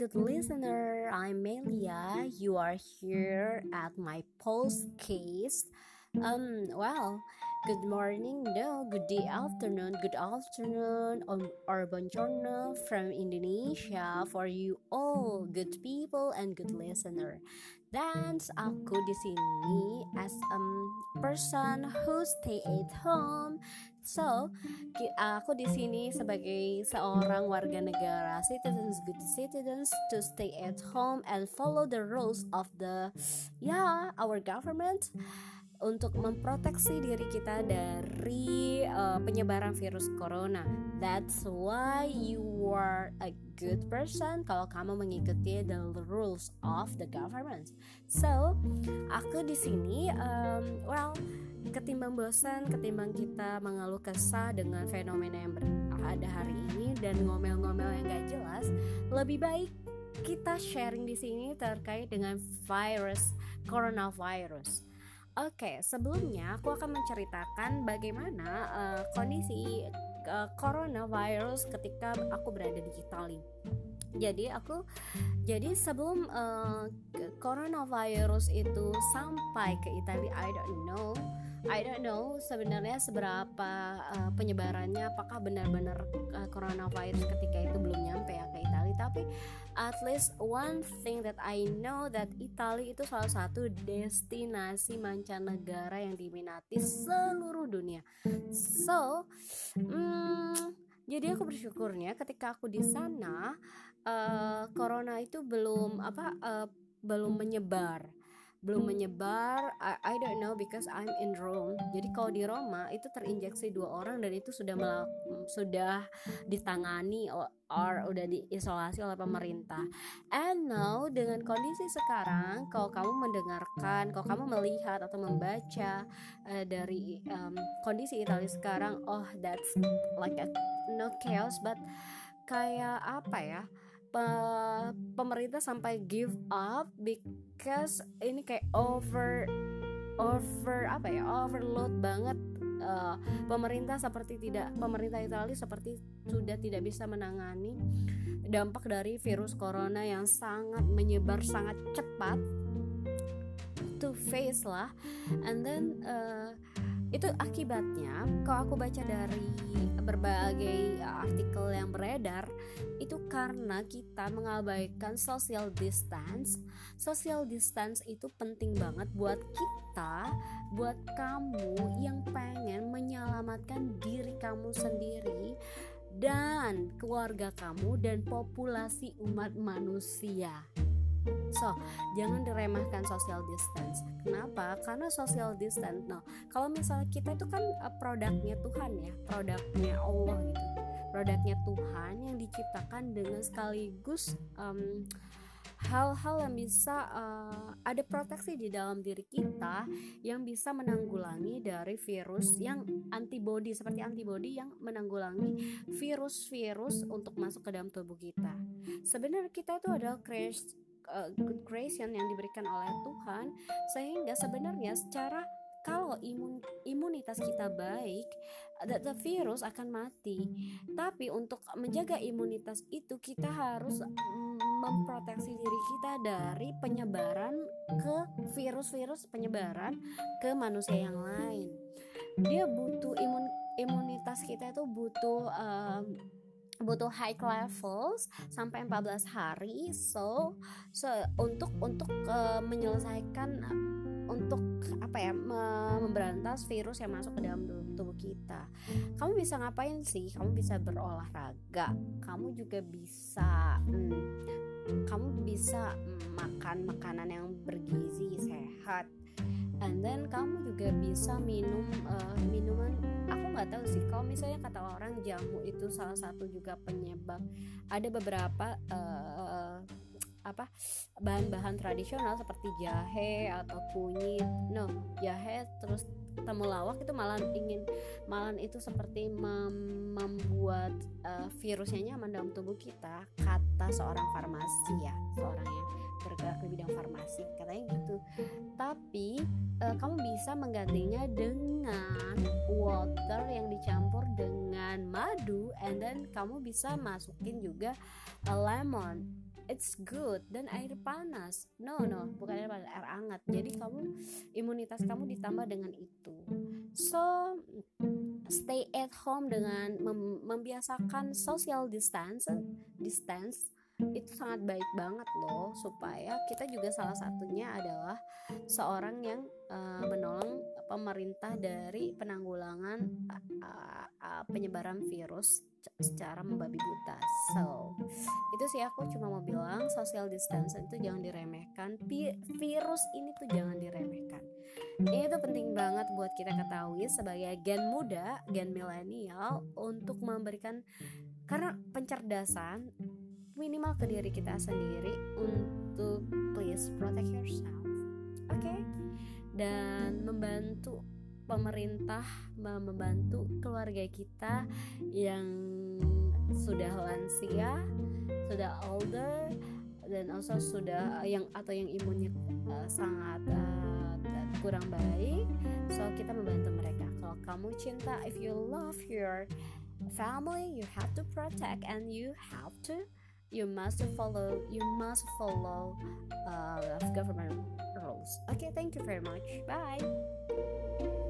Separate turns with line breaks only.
good listener. I'm Melia. You are here at my post case. Um, well, good morning, no, good day, afternoon, good afternoon, um, or buongiorno from Indonesia for you all, good people and good listener. Dan aku di sini as a person who stay at home So, aku di sini sebagai seorang warga negara, citizens, good citizens, to stay at home and follow the rules of the, yeah, our government untuk memproteksi diri kita dari uh, penyebaran virus corona. That's why you are a good person kalau kamu mengikuti the rules of the government. So, aku di sini, um, well ketimbang bosan, ketimbang kita mengeluh kesah dengan fenomena yang ada hari ini dan ngomel-ngomel yang gak jelas, lebih baik kita sharing di sini terkait dengan virus coronavirus. Oke, sebelumnya aku akan menceritakan bagaimana uh, kondisi uh, coronavirus ketika aku berada di Italia jadi aku jadi sebelum uh, coronavirus itu sampai ke Italia I don't know. I don't know sebenarnya seberapa uh, penyebarannya apakah benar-benar uh, coronavirus ketika itu belum nyampe ya ke Italia. Tapi at least one thing that I know that Italia itu salah satu destinasi mancanegara yang diminati seluruh dunia. So hmm, jadi aku bersyukurnya ketika aku di sana uh, corona itu belum apa uh, belum menyebar. Belum menyebar I, I don't know because I'm in Rome. Jadi kalau di Roma itu terinjeksi dua orang dan itu sudah melak, sudah ditangani or, or udah diisolasi oleh pemerintah. And now dengan kondisi sekarang kalau kamu mendengarkan kalau kamu melihat atau membaca uh, dari um, kondisi Italia sekarang oh that's like a no chaos but kayak apa ya pe pemerintah sampai give up because ini kayak over over apa ya overload banget uh, pemerintah seperti tidak pemerintah Italia seperti sudah tidak bisa menangani dampak dari virus corona yang sangat menyebar sangat cepat to face lah. And then uh, itu akibatnya kalau aku baca dari berbagai artikel yang beredar itu karena kita mengabaikan social distance. Social distance itu penting banget buat kita buat kamu yang pengen menyelamatkan diri kamu sendiri dan keluarga kamu dan populasi umat manusia So, jangan diremehkan social distance. Kenapa? Karena social distance. No, kalau misalnya kita itu kan uh, produknya Tuhan ya, produknya Allah gitu. Produknya Tuhan yang diciptakan dengan sekaligus um, hal-hal yang bisa uh, ada proteksi di dalam diri kita yang bisa menanggulangi dari virus yang antibody seperti antibody yang menanggulangi virus-virus untuk masuk ke dalam tubuh kita. Sebenarnya kita itu adalah uh, good creation yang diberikan oleh Tuhan sehingga sebenarnya secara kalau imun imunitas kita baik, the, the virus akan mati. Tapi untuk menjaga imunitas itu kita harus memproteksi diri kita dari penyebaran ke virus-virus penyebaran ke manusia yang lain. Dia butuh imun imunitas kita itu butuh um, butuh high levels sampai 14 hari so so untuk untuk uh, menyelesaikan untuk apa ya memberantas virus yang masuk ke dalam tubuh kita. Kamu bisa ngapain sih? Kamu bisa berolahraga. Kamu juga bisa hmm, kamu bisa makan makanan yang bergizi sehat. And then kamu juga bisa minum uh, kalau misalnya kata orang jamu itu salah satu juga penyebab. Ada beberapa uh, apa bahan-bahan tradisional seperti jahe atau kunyit. No jahe terus temulawak itu malah ingin malah itu seperti mem membuat uh, virusnya nyaman dalam tubuh kita kata seorang farmasi ya seorang yang bergerak di bidang farmasi. Katanya gitu. Tapi uh, kamu bisa menggantinya dengan water yang dicampur dengan madu and then kamu bisa masukin juga uh, lemon. It's good. Dan air panas. No no bukan air panas air hangat. Jadi kamu imunitas kamu ditambah dengan itu. So stay at home dengan mem membiasakan social distance distance itu sangat baik banget loh supaya kita juga salah satunya adalah seorang yang uh, menolong pemerintah dari penanggulangan uh, uh, penyebaran virus secara membabi buta. So, itu sih aku cuma mau bilang social distance itu jangan diremehkan. virus ini tuh jangan diremehkan. Ini tuh penting banget buat kita ketahui sebagai gen muda, gen milenial untuk memberikan karena pencerdasan minimal ke diri kita sendiri untuk please protect yourself oke okay? dan membantu pemerintah membantu keluarga kita yang sudah lansia sudah older dan also sudah yang atau yang imunnya uh, sangat uh, kurang baik so kita membantu mereka kalau kamu cinta if you love your family you have to protect and you have to you must follow you must follow uh, government rules. Okay thank you very much. Bye